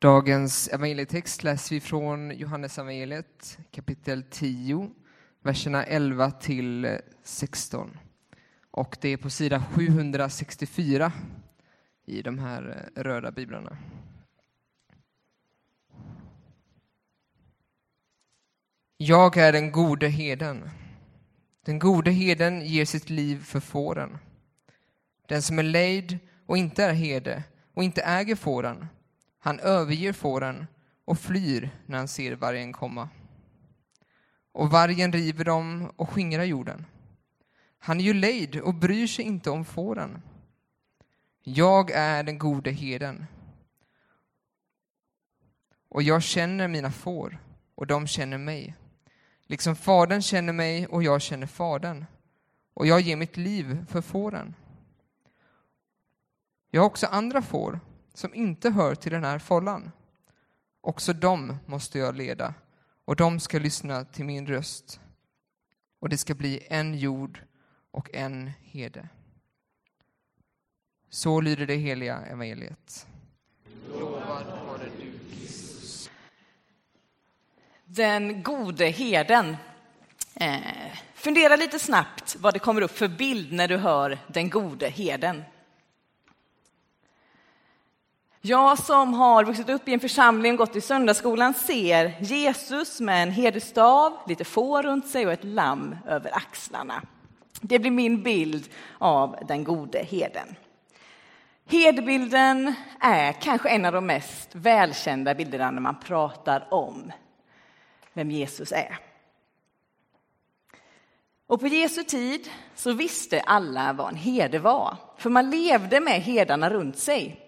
Dagens evangelietext läser vi från Johannes evangeliet kapitel 10, verserna 11 till 16. Och det är på sida 764 i de här eh, röda biblarna. Jag är den gode heden. Den gode heden ger sitt liv för fåren. Den som är lejd och inte är herde och inte äger fåren, han överger fåren och flyr när han ser vargen komma. Och vargen river dem och skingrar jorden. Han är ju lejd och bryr sig inte om fåren. Jag är den gode herden Och jag känner mina får, och de känner mig. Liksom Fadern känner mig och jag känner Fadern. Och jag ger mitt liv för fåren. Jag har också andra får som inte hör till den här follan. Också dem måste jag leda, och de ska lyssna till min röst. Och det ska bli en jord och en hede. Så lyder det heliga evangeliet. Den gode herden. Eh, fundera lite snabbt vad det kommer upp för bild när du hör den gode herden. Jag som har vuxit upp i en församling och gått i söndagsskolan ser Jesus med en herdestav, lite får runt sig och ett lamm över axlarna. Det blir min bild av den gode herden. Herdebilden är kanske en av de mest välkända bilderna när man pratar om vem Jesus är. Och på Jesu tid så visste alla vad en herde var, för man levde med herdarna runt sig.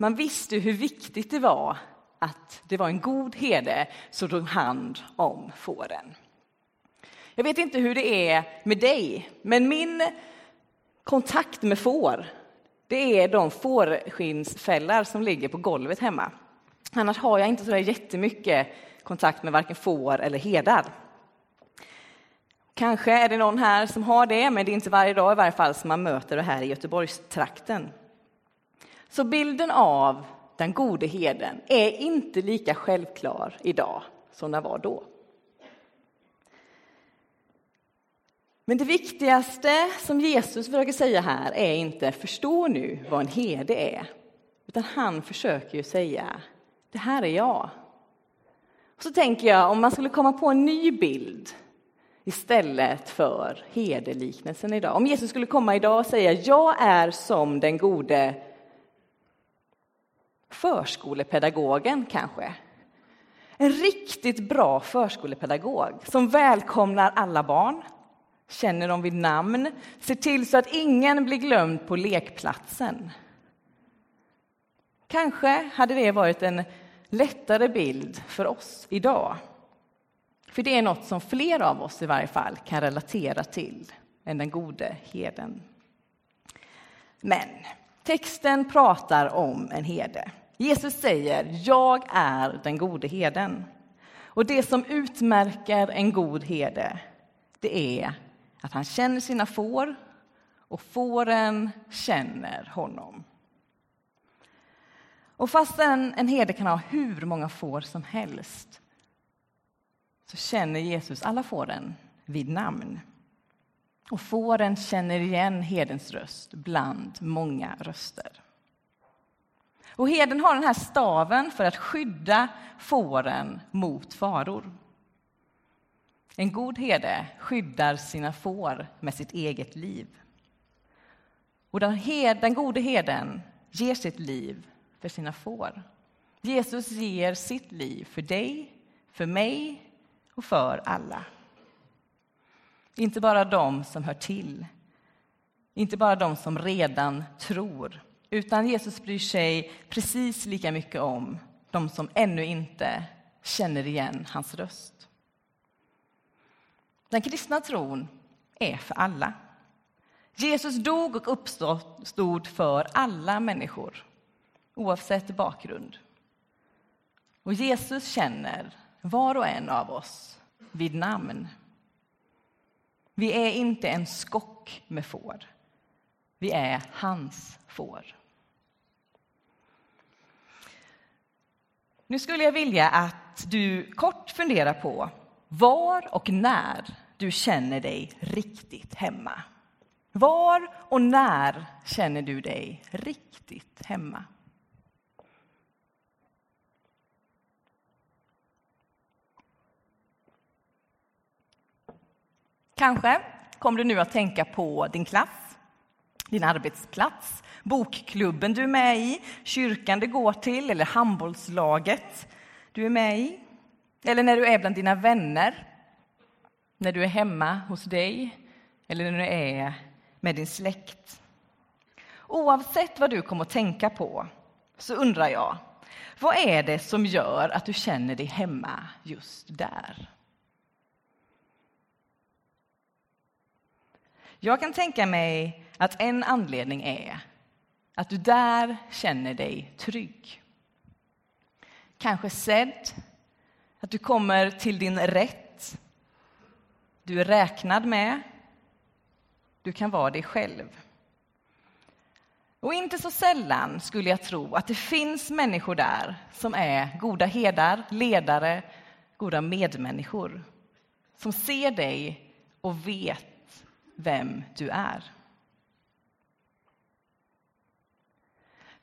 Man visste hur viktigt det var att det var en god herde som tog hand om fåren. Jag vet inte hur det är med dig, men min kontakt med får, det är de fårskinnsfällar som ligger på golvet hemma. Annars har jag inte så jättemycket kontakt med varken får eller herdar. Kanske är det någon här som har det, men det är inte varje dag i varje fall som man möter det här i Göteborgstrakten. Så bilden av den gode herden är inte lika självklar idag som den var då. Men det viktigaste som Jesus försöker säga här är inte förstå nu vad en herde är, utan han försöker ju säga det här är jag. Och så tänker jag om man skulle komma på en ny bild istället för herdeliknelsen idag. Om Jesus skulle komma idag och säga jag är som den gode förskolepedagogen kanske. En riktigt bra förskolepedagog som välkomnar alla barn, känner dem vid namn, ser till så att ingen blir glömd på lekplatsen. Kanske hade det varit en lättare bild för oss idag. För det är något som fler av oss i varje fall kan relatera till än den gode heden. Men texten pratar om en herde. Jesus säger, jag är den gode heden. Och det som utmärker en god herde, det är att han känner sina får och fåren känner honom. Och fastän en herde kan ha hur många får som helst så känner Jesus alla fåren vid namn. Och fåren känner igen herdens röst bland många röster. Och herden har den här staven för att skydda fåren mot faror. En god herde skyddar sina får med sitt eget liv. Och den, hed, den gode herden ger sitt liv för sina får. Jesus ger sitt liv för dig, för mig och för alla. Inte bara de som hör till, inte bara de som redan tror utan Jesus bryr sig precis lika mycket om de som ännu inte känner igen hans röst. Den kristna tron är för alla. Jesus dog och uppstod för alla människor, oavsett bakgrund. Och Jesus känner var och en av oss vid namn. Vi är inte en skock med får. Vi är hans får. Nu skulle jag vilja att du kort funderar på var och när du känner dig riktigt hemma. Var och när känner du dig riktigt hemma? Kanske kommer du nu att tänka på din klass, din arbetsplats, bokklubben du är med i, kyrkan du går till eller handbollslaget du är med i. Eller när du är bland dina vänner, när du är hemma hos dig eller när du är med din släkt. Oavsett vad du kommer att tänka på så undrar jag, vad är det som gör att du känner dig hemma just där? Jag kan tänka mig att en anledning är att du där känner dig trygg. Kanske sedd, att du kommer till din rätt. Du är räknad med. Du kan vara dig själv. Och inte så sällan skulle jag tro att det finns människor där som är goda herdar, ledare, goda medmänniskor. Som ser dig och vet vem du är.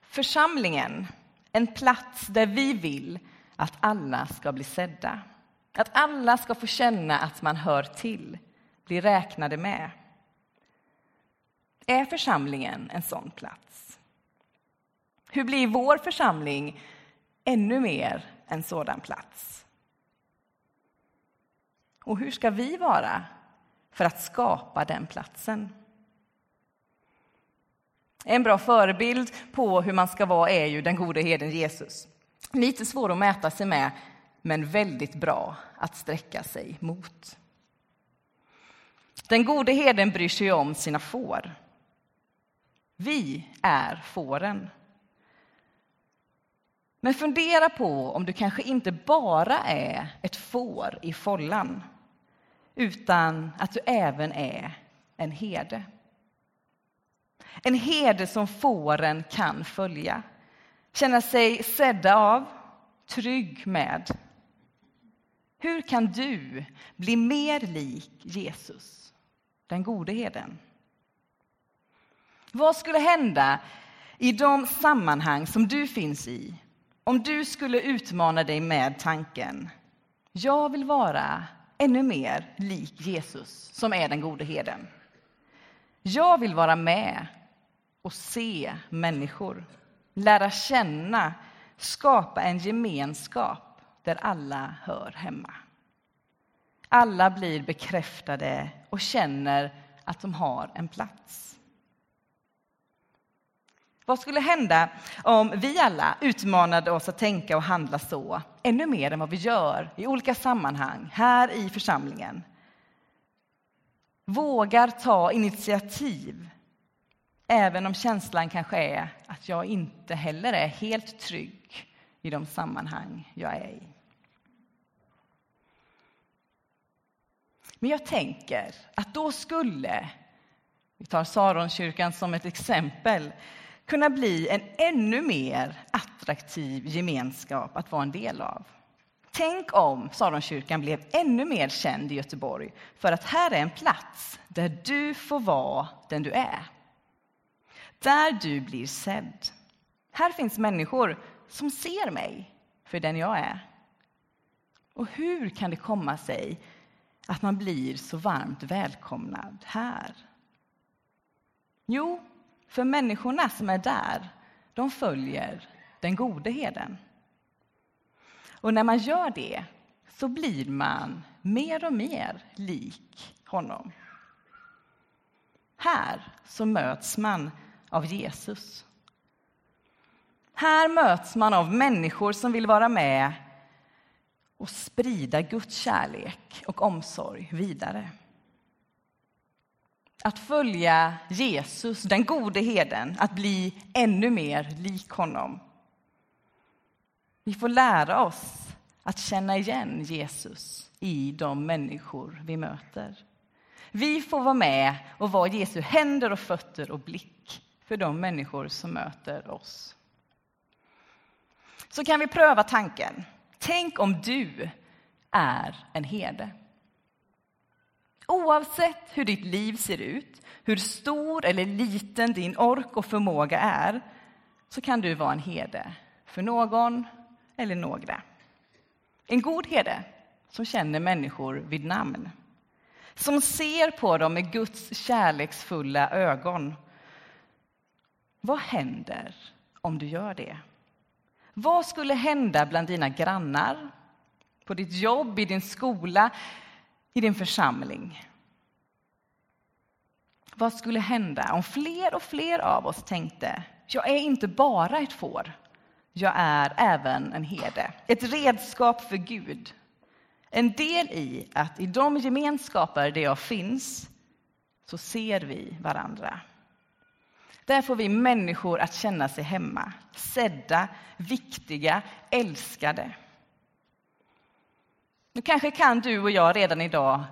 Församlingen, en plats där vi vill att alla ska bli sedda. Att alla ska få känna att man hör till, bli räknade med. Är församlingen en sån plats? Hur blir vår församling ännu mer en sådan plats? Och hur ska vi vara för att skapa den platsen? En bra förebild på hur man ska vara är ju den gode herden Jesus. Lite svår att mäta sig med, men väldigt bra att sträcka sig mot. Den gode herden bryr sig om sina får. Vi är fåren. Men fundera på om du kanske inte bara är ett får i follan utan att du även är en herde. En herde som fåren kan följa, känna sig sedda av, trygg med. Hur kan du bli mer lik Jesus, den gode herden? Vad skulle hända i de sammanhang som du finns i om du skulle utmana dig med tanken jag vill vara ännu mer lik Jesus, som är den gode herden. Jag vill vara med och se människor, lära känna, skapa en gemenskap där alla hör hemma. Alla blir bekräftade och känner att de har en plats. Vad skulle hända om vi alla utmanade oss att tänka och handla så ännu mer än vad vi gör i olika sammanhang här i församlingen? Vågar ta initiativ även om känslan kanske är att jag inte heller är helt trygg i de sammanhang jag är i. Men jag tänker att då skulle, vi tar Saronkyrkan som ett exempel, kunna bli en ännu mer attraktiv gemenskap att vara en del av. Tänk om Saronkyrkan blev ännu mer känd i Göteborg för att här är en plats där du får vara den du är. Där du blir sedd. Här finns människor som ser mig för den jag är. Och hur kan det komma sig att man blir så varmt välkomnad här? Jo, för människorna som är där, de följer den gode herden. Och när man gör det så blir man mer och mer lik honom. Här så möts man av Jesus. Här möts man av människor som vill vara med och sprida Guds kärlek och omsorg vidare. Att följa Jesus, den gode heden, att bli ännu mer lik honom. Vi får lära oss att känna igen Jesus i de människor vi möter. Vi får vara med och vara Jesu händer och fötter och blick för de människor som möter oss. så kan vi pröva tanken. Tänk om du är en herde. Oavsett hur ditt liv ser ut, hur stor eller liten din ork och förmåga är, så kan du vara en herde för någon eller några. En god herde som känner människor vid namn. Som ser på dem med Guds kärleksfulla ögon. Vad händer om du gör det? Vad skulle hända bland dina grannar, på ditt jobb, i din skola, i din församling? Vad skulle hända om fler och fler av oss tänkte jag är inte bara ett får, jag är även en herde. Ett redskap för Gud. En del i att i de gemenskaper där jag finns så ser vi varandra. Där får vi människor att känna sig hemma, sedda, viktiga, älskade. Nu kanske kan du och jag redan idag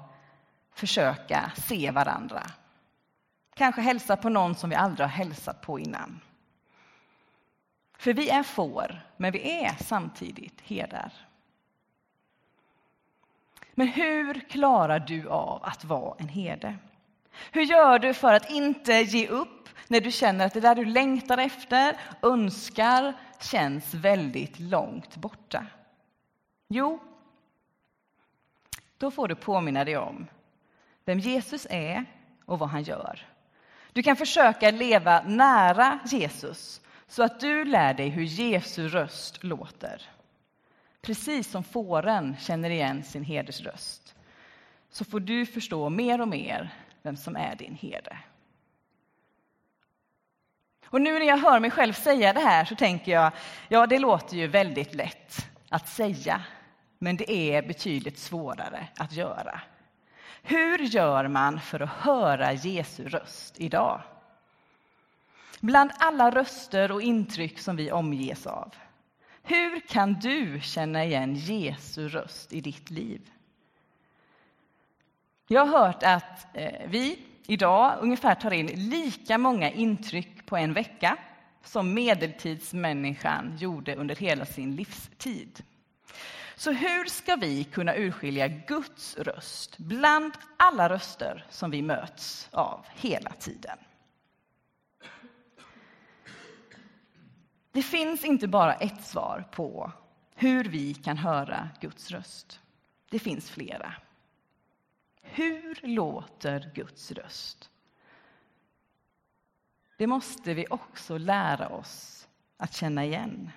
försöka se varandra. Kanske hälsa på någon som vi aldrig har hälsat på innan. För vi är får, men vi är samtidigt herdar. Men hur klarar du av att vara en herde? Hur gör du för att inte ge upp när du känner att det där du längtar efter, önskar, känns väldigt långt borta? Jo, då får du påminna dig om vem Jesus är och vad han gör. Du kan försöka leva nära Jesus så att du lär dig hur Jesu röst låter. Precis som fåren känner igen sin herders röst så får du förstå mer och mer vem som är din herde. Och nu när jag hör mig själv säga det här så tänker jag, ja det låter ju väldigt lätt att säga, men det är betydligt svårare att göra. Hur gör man för att höra Jesu röst idag? Bland alla röster och intryck som vi omges av. Hur kan du känna igen Jesu röst i ditt liv? Jag har hört att eh, vi idag ungefär tar in lika många intryck på en vecka som medeltidsmänniskan gjorde under hela sin livstid. Så hur ska vi kunna urskilja Guds röst bland alla röster som vi möts av hela tiden? Det finns inte bara ett svar på hur vi kan höra Guds röst. Det finns flera. Hur låter Guds röst? Det måste vi också lära oss att känna igen.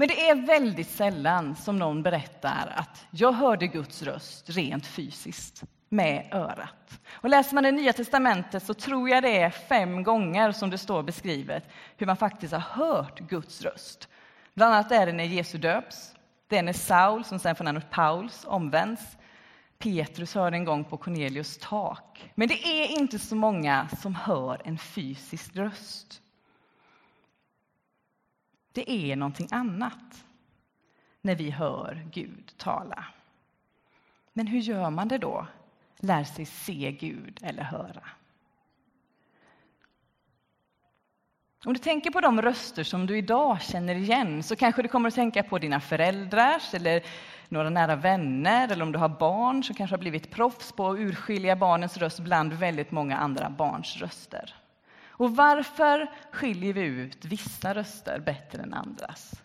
Men det är väldigt sällan som någon berättar att jag hörde Guds röst rent fysiskt med örat. Och läser man det Nya testamentet så tror jag det är fem gånger som det står beskrivet hur man faktiskt har hört Guds röst. Bland annat är det när Jesus döps, det är när Saul, som sen får namnet Pauls, omvänds. Petrus hör en gång på Cornelius tak. Men det är inte så många som hör en fysisk röst. Det är någonting annat när vi hör Gud tala. Men hur gör man det då? Lär sig se Gud eller höra. Om du tänker på de röster som du idag känner igen så kanske du kommer att tänka på dina föräldrars eller några nära vänner eller om du har barn som kanske har blivit proffs på att urskilja barnens röst bland väldigt många andra barns röster. Och varför skiljer vi ut vissa röster bättre än andras?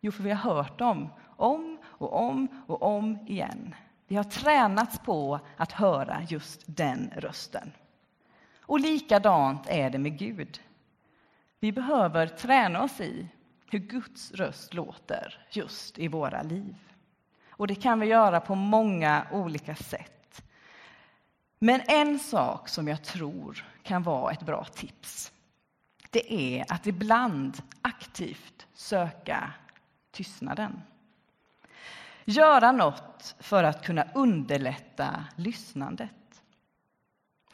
Jo, för vi har hört dem om och om och om igen. Vi har tränats på att höra just den rösten. Och likadant är det med Gud. Vi behöver träna oss i hur Guds röst låter just i våra liv. Och det kan vi göra på många olika sätt. Men en sak som jag tror kan vara ett bra tips, det är att ibland aktivt söka tystnaden. Göra något för att kunna underlätta lyssnandet.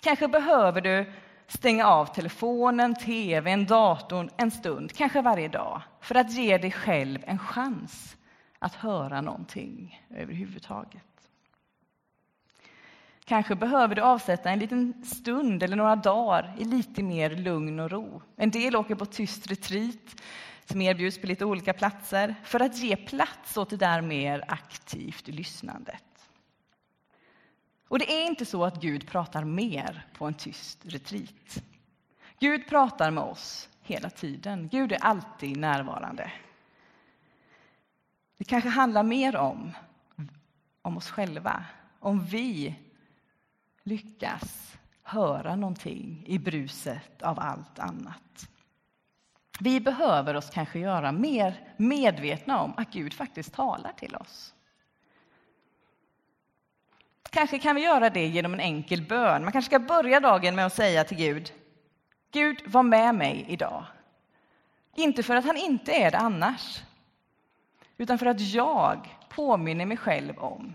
Kanske behöver du stänga av telefonen, tvn, datorn en stund, kanske varje dag, för att ge dig själv en chans att höra någonting överhuvudtaget. Kanske behöver du avsätta en liten stund eller några dagar i lite mer lugn och ro. En del åker på tyst retreat som erbjuds på lite olika platser för att ge plats åt det där mer aktivt lyssnandet. Och det är inte så att Gud pratar mer på en tyst retreat. Gud pratar med oss hela tiden. Gud är alltid närvarande. Det kanske handlar mer om, om oss själva, om vi lyckas höra någonting i bruset av allt annat. Vi behöver oss kanske göra mer medvetna om att Gud faktiskt talar till oss. Kanske kan vi göra det genom en enkel bön. Man kanske ska börja dagen med att säga till Gud, Gud, var med mig idag. Inte för att han inte är det annars, utan för att jag påminner mig själv om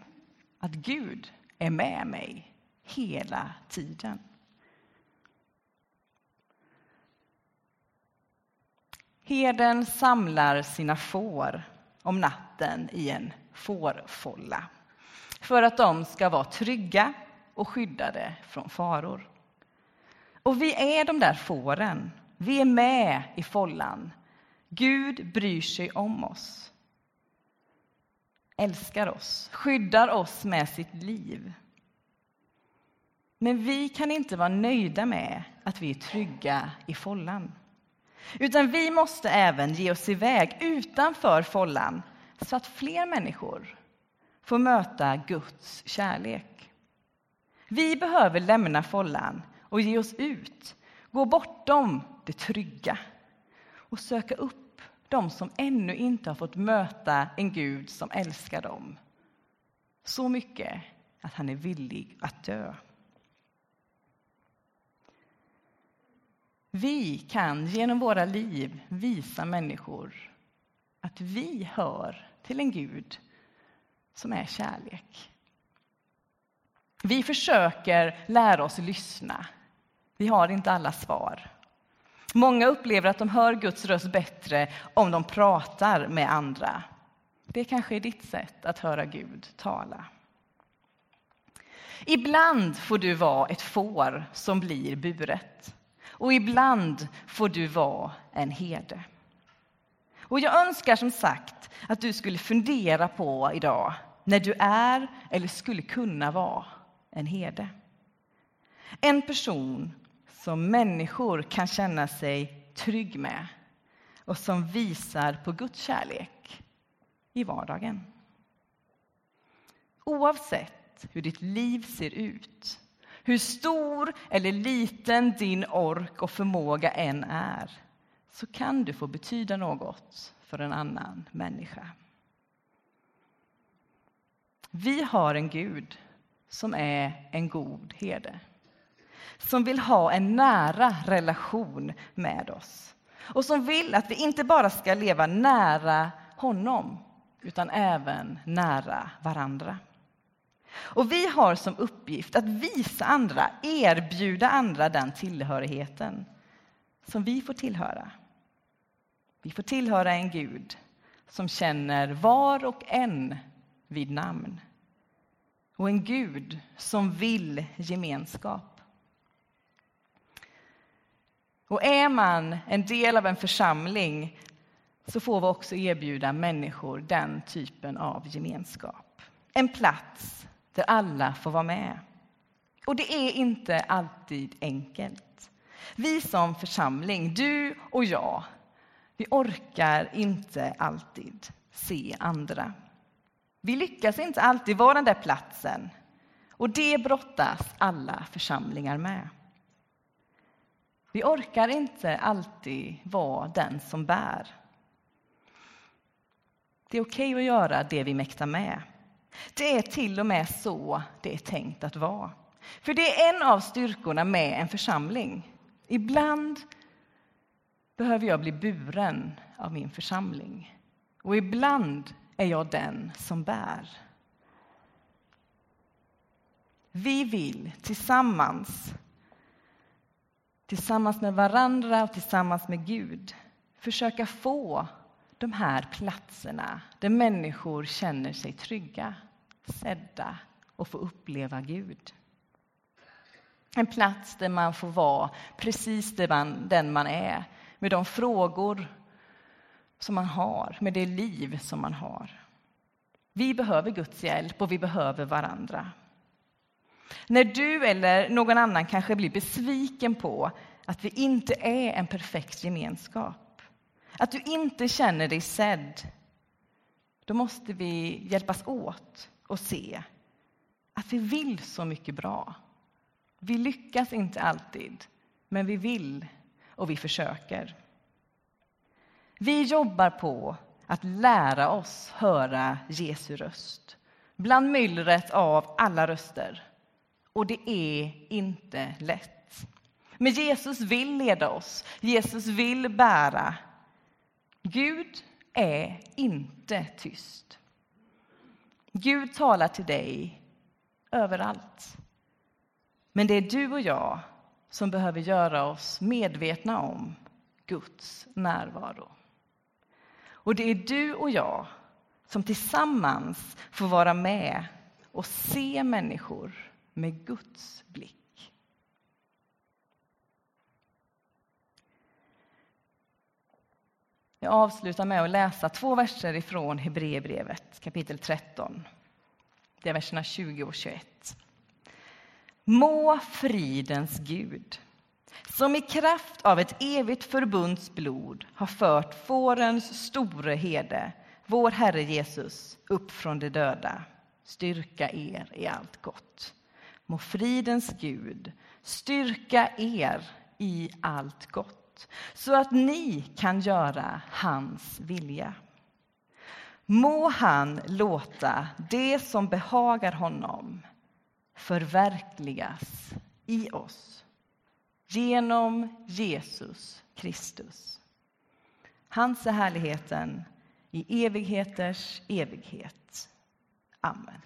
att Gud är med mig hela tiden. Herden samlar sina får om natten i en fårfålla för att de ska vara trygga och skyddade från faror. Och vi är de där fåren. Vi är med i follan. Gud bryr sig om oss, älskar oss, skyddar oss med sitt liv. Men vi kan inte vara nöjda med att vi är trygga i follan. Utan vi måste även ge oss iväg utanför follan så att fler människor får möta Guds kärlek. Vi behöver lämna follan och ge oss ut, gå bortom det trygga och söka upp de som ännu inte har fått möta en Gud som älskar dem så mycket att han är villig att dö. Vi kan genom våra liv visa människor att vi hör till en Gud som är kärlek. Vi försöker lära oss lyssna. Vi har inte alla svar. Många upplever att de hör Guds röst bättre om de pratar med andra. Det kanske är ditt sätt att höra Gud tala. Ibland får du vara ett får som blir buret. Och ibland får du vara en herde. Och jag önskar som sagt att du skulle fundera på idag när du är eller skulle kunna vara en herde. En person som människor kan känna sig trygg med och som visar på Guds kärlek i vardagen. Oavsett hur ditt liv ser ut, hur stor eller liten din ork och förmåga än är så kan du få betyda något för en annan människa. Vi har en Gud som är en god herde som vill ha en nära relation med oss och som vill att vi inte bara ska leva nära honom utan även nära varandra. Och vi har som uppgift att visa andra, erbjuda andra den tillhörigheten som vi får tillhöra. Vi får tillhöra en Gud som känner var och en vid namn. Och en Gud som vill gemenskap. Och är man en del av en församling så får vi också erbjuda människor den typen av gemenskap. En plats där alla får vara med. Och det är inte alltid enkelt. Vi som församling, du och jag, vi orkar inte alltid se andra. Vi lyckas inte alltid vara den där platsen och det brottas alla församlingar med. Vi orkar inte alltid vara den som bär. Det är okej okay att göra det vi mäktar med. Det är till och med så det är tänkt att vara. För det är en av styrkorna med en församling. Ibland behöver jag bli buren av min församling. Och ibland är jag den som bär. Vi vill tillsammans, tillsammans med varandra och tillsammans med Gud försöka få de här platserna där människor känner sig trygga, sedda och få uppleva Gud. En plats där man får vara precis den man är med de frågor som man har, med det liv som man har. Vi behöver Guds hjälp och vi behöver varandra. När du eller någon annan kanske blir besviken på att vi inte är en perfekt gemenskap, att du inte känner dig sedd, då måste vi hjälpas åt och se att vi vill så mycket bra. Vi lyckas inte alltid, men vi vill och vi försöker. Vi jobbar på att lära oss höra Jesu röst bland myllret av alla röster. Och det är inte lätt. Men Jesus vill leda oss. Jesus vill bära. Gud är inte tyst. Gud talar till dig överallt. Men det är du och jag som behöver göra oss medvetna om Guds närvaro. Och det är du och jag som tillsammans får vara med och se människor med Guds blick. Jag avslutar med att läsa två verser ifrån Hebreerbrevet kapitel 13. Det är verserna 20 och 21. Må fridens Gud som i kraft av ett evigt förbunds blod har fört fårens store herde, vår Herre Jesus, upp från de döda, styrka er i allt gott. Må fridens Gud styrka er i allt gott så att ni kan göra hans vilja. Må han låta det som behagar honom förverkligas i oss genom Jesus Kristus. Hans är härligheten i evigheters evighet. Amen.